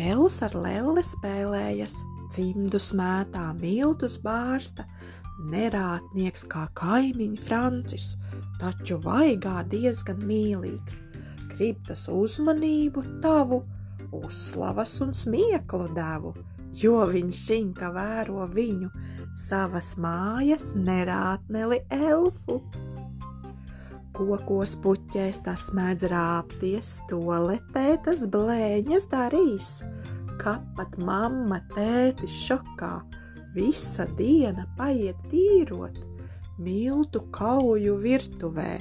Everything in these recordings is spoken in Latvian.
Elvis ar lelli spēlējas, cimdu smētā, miltus bārsta, nerātnieks kā kaimiņš Francis, taču vaigā diezgan mīlīgs, grib tas uzmanību tavu, uzslavas un smieklu devu, jo viņš zina, ka vēro viņu. Savas mājas nerātneli elfu. Kokos puķēs tas mēdz rāpties, toletē tas blēņas darīs, kapat mamma tētis šokā, visa diena paiet tīrot, miltu kauju virtuvē,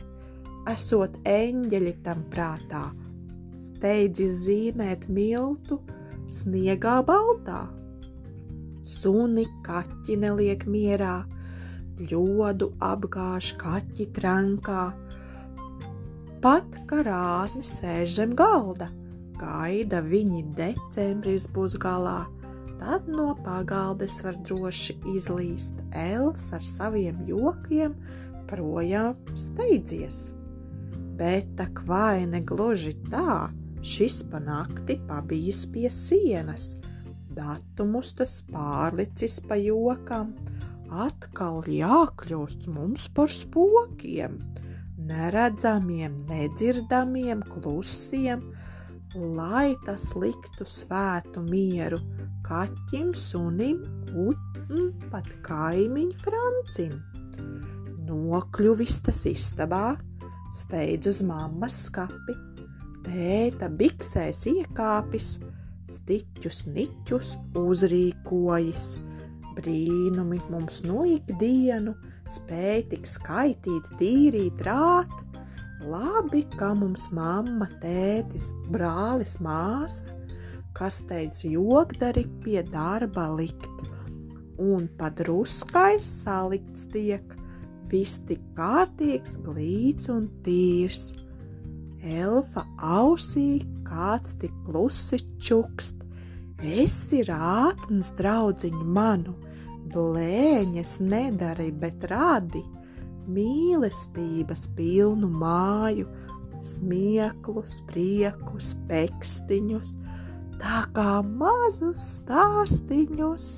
esot eņģeļi tam prātā, steidzis zīmēt miltu sniegā baltā. Suni kaķi neliek mierā, ļodu apgāž kaķi trankā, pat karātni sēž zem galda, gaida viņi decembris būs galā tad no pagaldes var droši izlīst elfs ar saviem jokiem projām steidzies. Bet tak vai ne gluži tā, šis pa nakti pabijis pie sienas, datumus tas pārlicis pa jokam, atkal jākļūst mums par spokiem, neredzamiem, nedzirdamiem, klusiem, lai tas liktu svētu mieru kaķim, sunim un pat kaimiņu Francim. Nokļuvis tas istabā, steidz uz mammas skapi, tēta biksēs iekāpis, stiķus niķus uzrīkojas. Brīnumi mums no ikdienu spēj tik skaitīt, tīrīt, rāt. Labi, ka mums mamma, tētis, brālis, māsa kas teica jogdari pie darba likt, un padruskais salikts tiek, viss tik kārtīgs, glīts un tīrs. Elfa ausī kāds tik klusi čukst, esi rātns draudziņu manu, blēņas nedari, bet radi mīlestības pilnu māju, smieklus, priekus, pekstiņus, tā kā mazus stāstīņus.